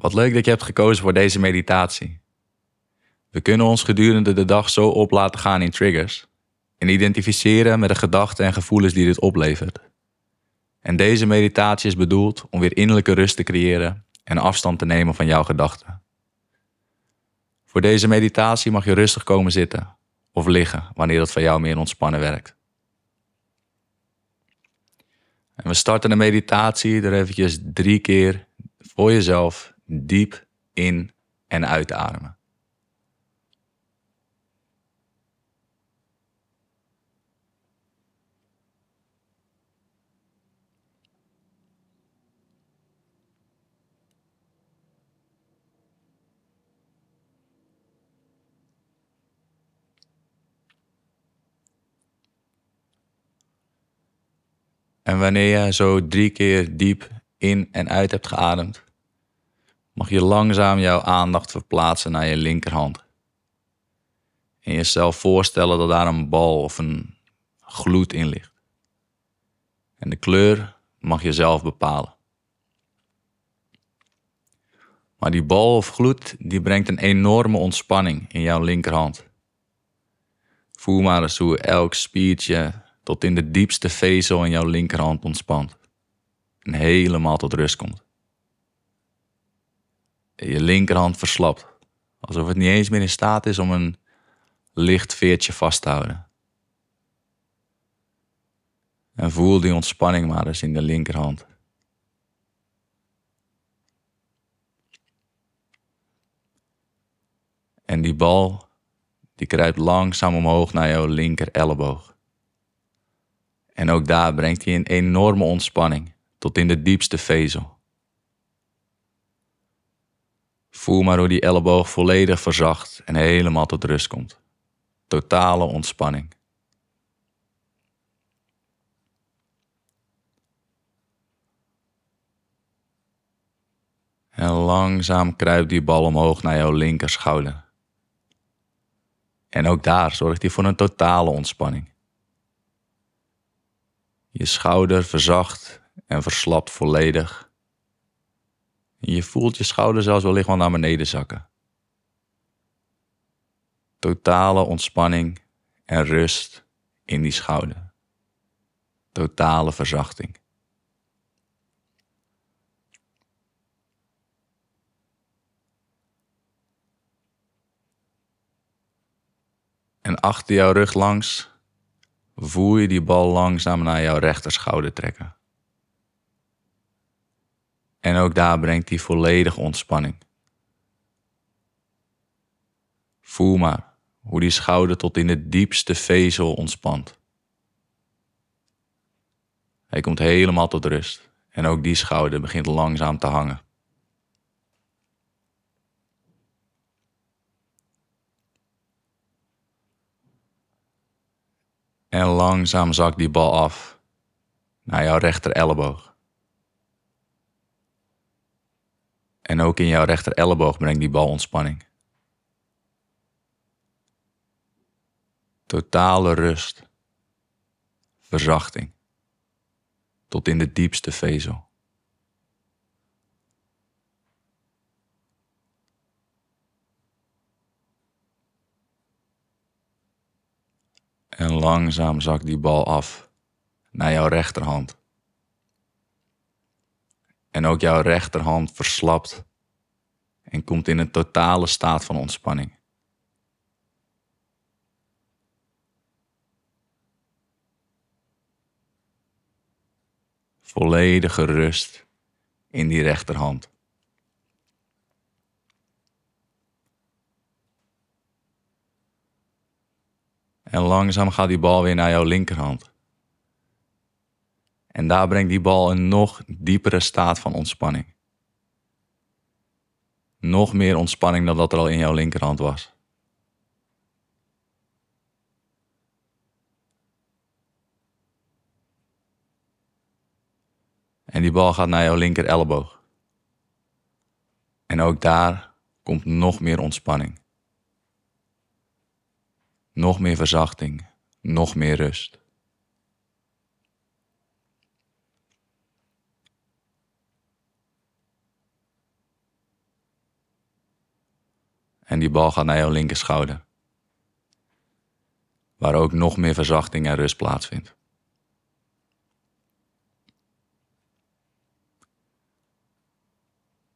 Wat leuk dat je hebt gekozen voor deze meditatie. We kunnen ons gedurende de dag zo op laten gaan in triggers en identificeren met de gedachten en gevoelens die dit oplevert. En deze meditatie is bedoeld om weer innerlijke rust te creëren en afstand te nemen van jouw gedachten. Voor deze meditatie mag je rustig komen zitten of liggen wanneer dat voor jou meer ontspannen werkt. En we starten de meditatie er eventjes drie keer voor jezelf diep in en uitademen. En wanneer je zo drie keer diep in en uit hebt geademd, mag je langzaam jouw aandacht verplaatsen naar je linkerhand. En jezelf voorstellen dat daar een bal of een gloed in ligt. En de kleur mag je zelf bepalen. Maar die bal of gloed die brengt een enorme ontspanning in jouw linkerhand. Voel maar eens hoe elk spiertje tot in de diepste vezel in jouw linkerhand ontspant en helemaal tot rust komt. Je linkerhand verslapt, alsof het niet eens meer in staat is om een licht veertje vast te houden. En voel die ontspanning maar eens in de linkerhand. En die bal, die kruipt langzaam omhoog naar jouw linker elleboog. En ook daar brengt hij een enorme ontspanning tot in de diepste vezel. Voel maar hoe die elleboog volledig verzacht en helemaal tot rust komt. Totale ontspanning. En langzaam kruipt die bal omhoog naar jouw linkerschouder. En ook daar zorgt hij voor een totale ontspanning. Je schouder verzacht en verslapt volledig. Je voelt je schouder zelfs wellicht wel naar beneden zakken. Totale ontspanning en rust in die schouder. Totale verzachting. En achter jouw rug langs voel je die bal langzaam naar jouw rechterschouder trekken. En ook daar brengt hij volledige ontspanning. Voel maar hoe die schouder tot in de diepste vezel ontspant. Hij komt helemaal tot rust en ook die schouder begint langzaam te hangen. En langzaam zakt die bal af naar jouw rechter elleboog. En ook in jouw rechter elleboog brengt die bal ontspanning. Totale rust, verzachting, tot in de diepste vezel. En langzaam zakt die bal af naar jouw rechterhand. En ook jouw rechterhand verslapt en komt in een totale staat van ontspanning. Volledige rust in die rechterhand. En langzaam gaat die bal weer naar jouw linkerhand. En daar brengt die bal een nog diepere staat van ontspanning. Nog meer ontspanning dan dat er al in jouw linkerhand was. En die bal gaat naar jouw linker elleboog. En ook daar komt nog meer ontspanning. Nog meer verzachting, nog meer rust. En die bal gaat naar jouw linkerschouder. Waar ook nog meer verzachting en rust plaatsvindt.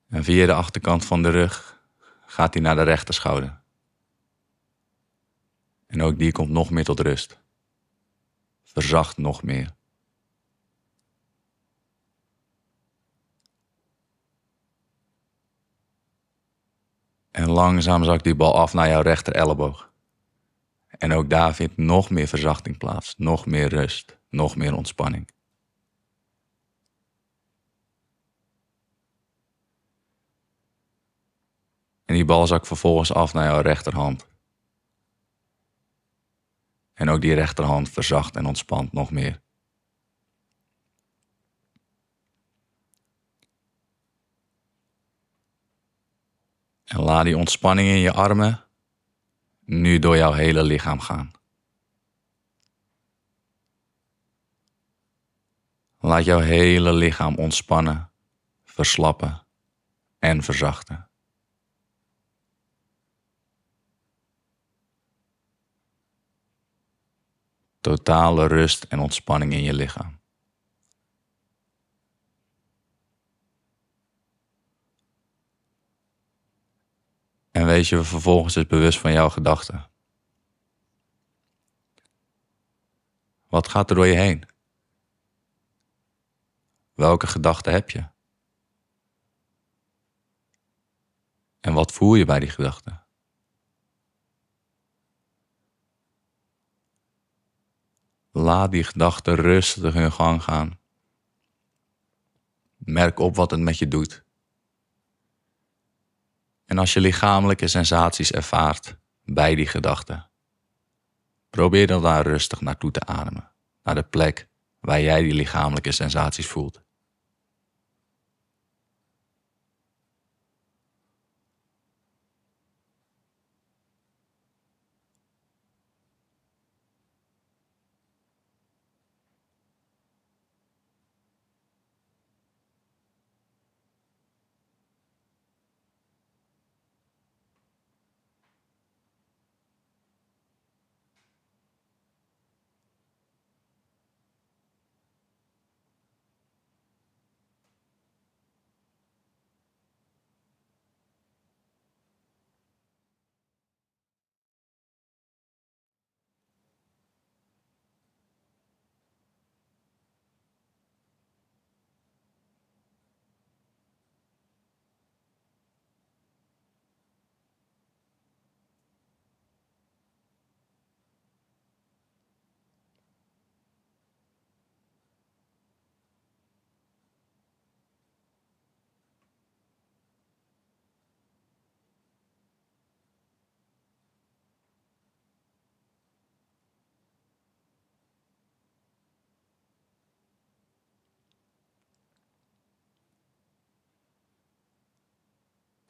En via de achterkant van de rug gaat hij naar de rechterschouder. En ook die komt nog meer tot rust. Verzacht nog meer. En langzaam zakt die bal af naar jouw rechter elleboog. En ook daar vindt nog meer verzachting plaats, nog meer rust, nog meer ontspanning. En die bal zakt vervolgens af naar jouw rechterhand. En ook die rechterhand verzacht en ontspant nog meer. En laat die ontspanning in je armen nu door jouw hele lichaam gaan. Laat jouw hele lichaam ontspannen, verslappen en verzachten. Totale rust en ontspanning in je lichaam. Wees je vervolgens eens bewust van jouw gedachten. Wat gaat er door je heen? Welke gedachten heb je? En wat voel je bij die gedachten? Laat die gedachten rustig hun gang gaan. Merk op wat het met je doet. En als je lichamelijke sensaties ervaart bij die gedachten, probeer dan daar rustig naartoe te ademen, naar de plek waar jij die lichamelijke sensaties voelt.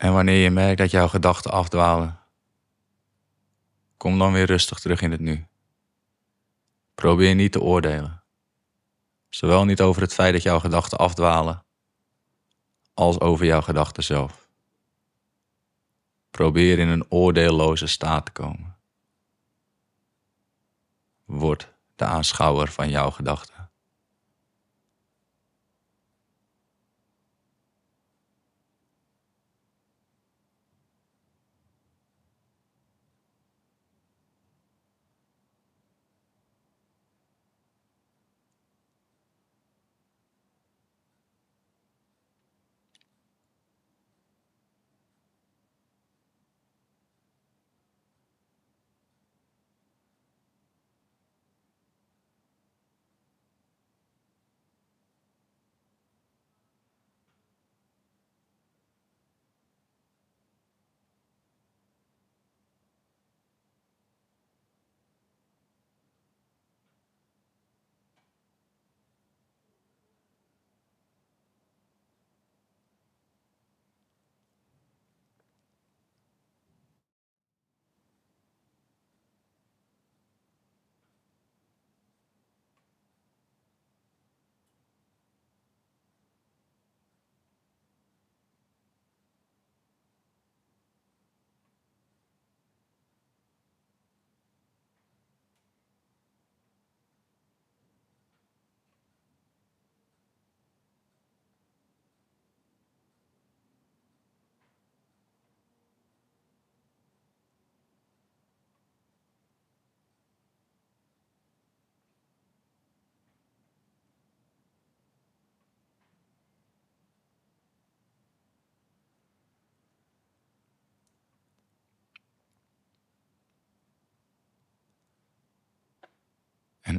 En wanneer je merkt dat jouw gedachten afdwalen, kom dan weer rustig terug in het nu. Probeer niet te oordelen. Zowel niet over het feit dat jouw gedachten afdwalen, als over jouw gedachten zelf. Probeer in een oordeelloze staat te komen. Word de aanschouwer van jouw gedachten.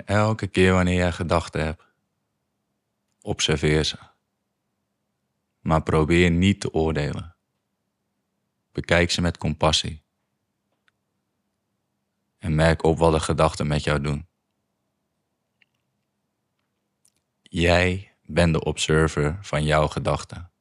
Elke keer wanneer jij gedachten hebt, observeer ze. Maar probeer niet te oordelen. Bekijk ze met compassie. En merk op wat de gedachten met jou doen. Jij bent de observer van jouw gedachten.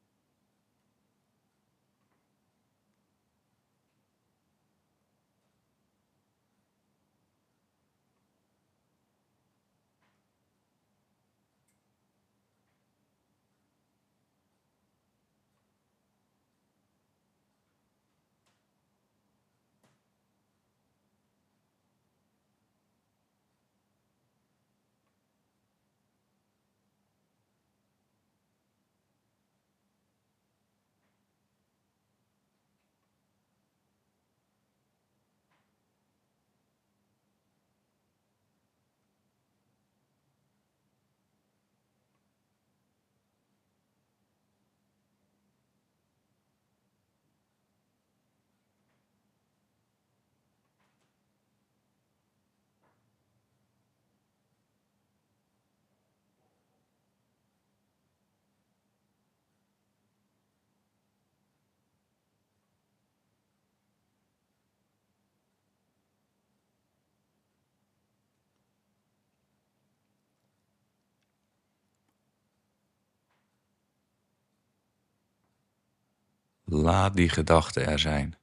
Laat die gedachten er zijn.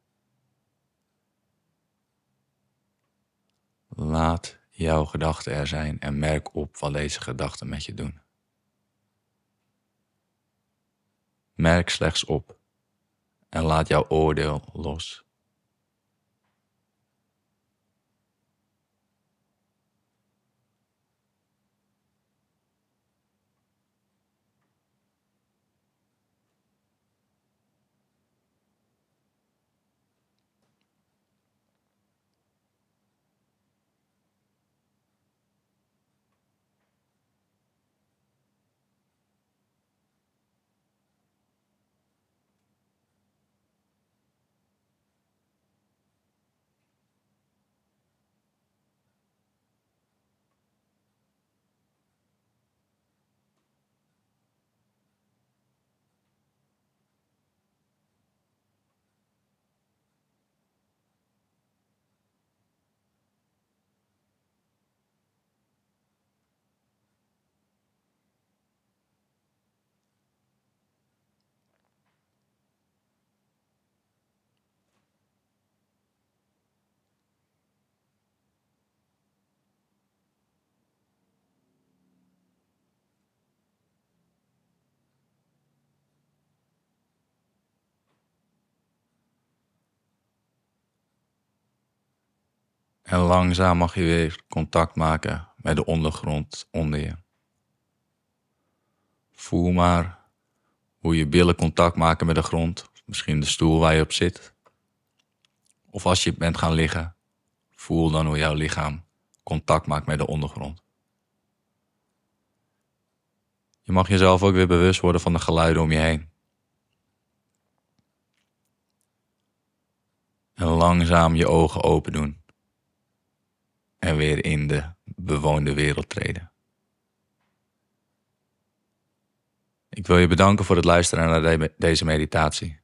Laat jouw gedachten er zijn en merk op wat deze gedachten met je doen. Merk slechts op en laat jouw oordeel los. En langzaam mag je weer contact maken met de ondergrond onder je. Voel maar hoe je billen contact maken met de grond, misschien de stoel waar je op zit. Of als je bent gaan liggen, voel dan hoe jouw lichaam contact maakt met de ondergrond. Je mag jezelf ook weer bewust worden van de geluiden om je heen. En langzaam je ogen open doen en weer in de bewoonde wereld treden. Ik wil je bedanken voor het luisteren naar deze meditatie.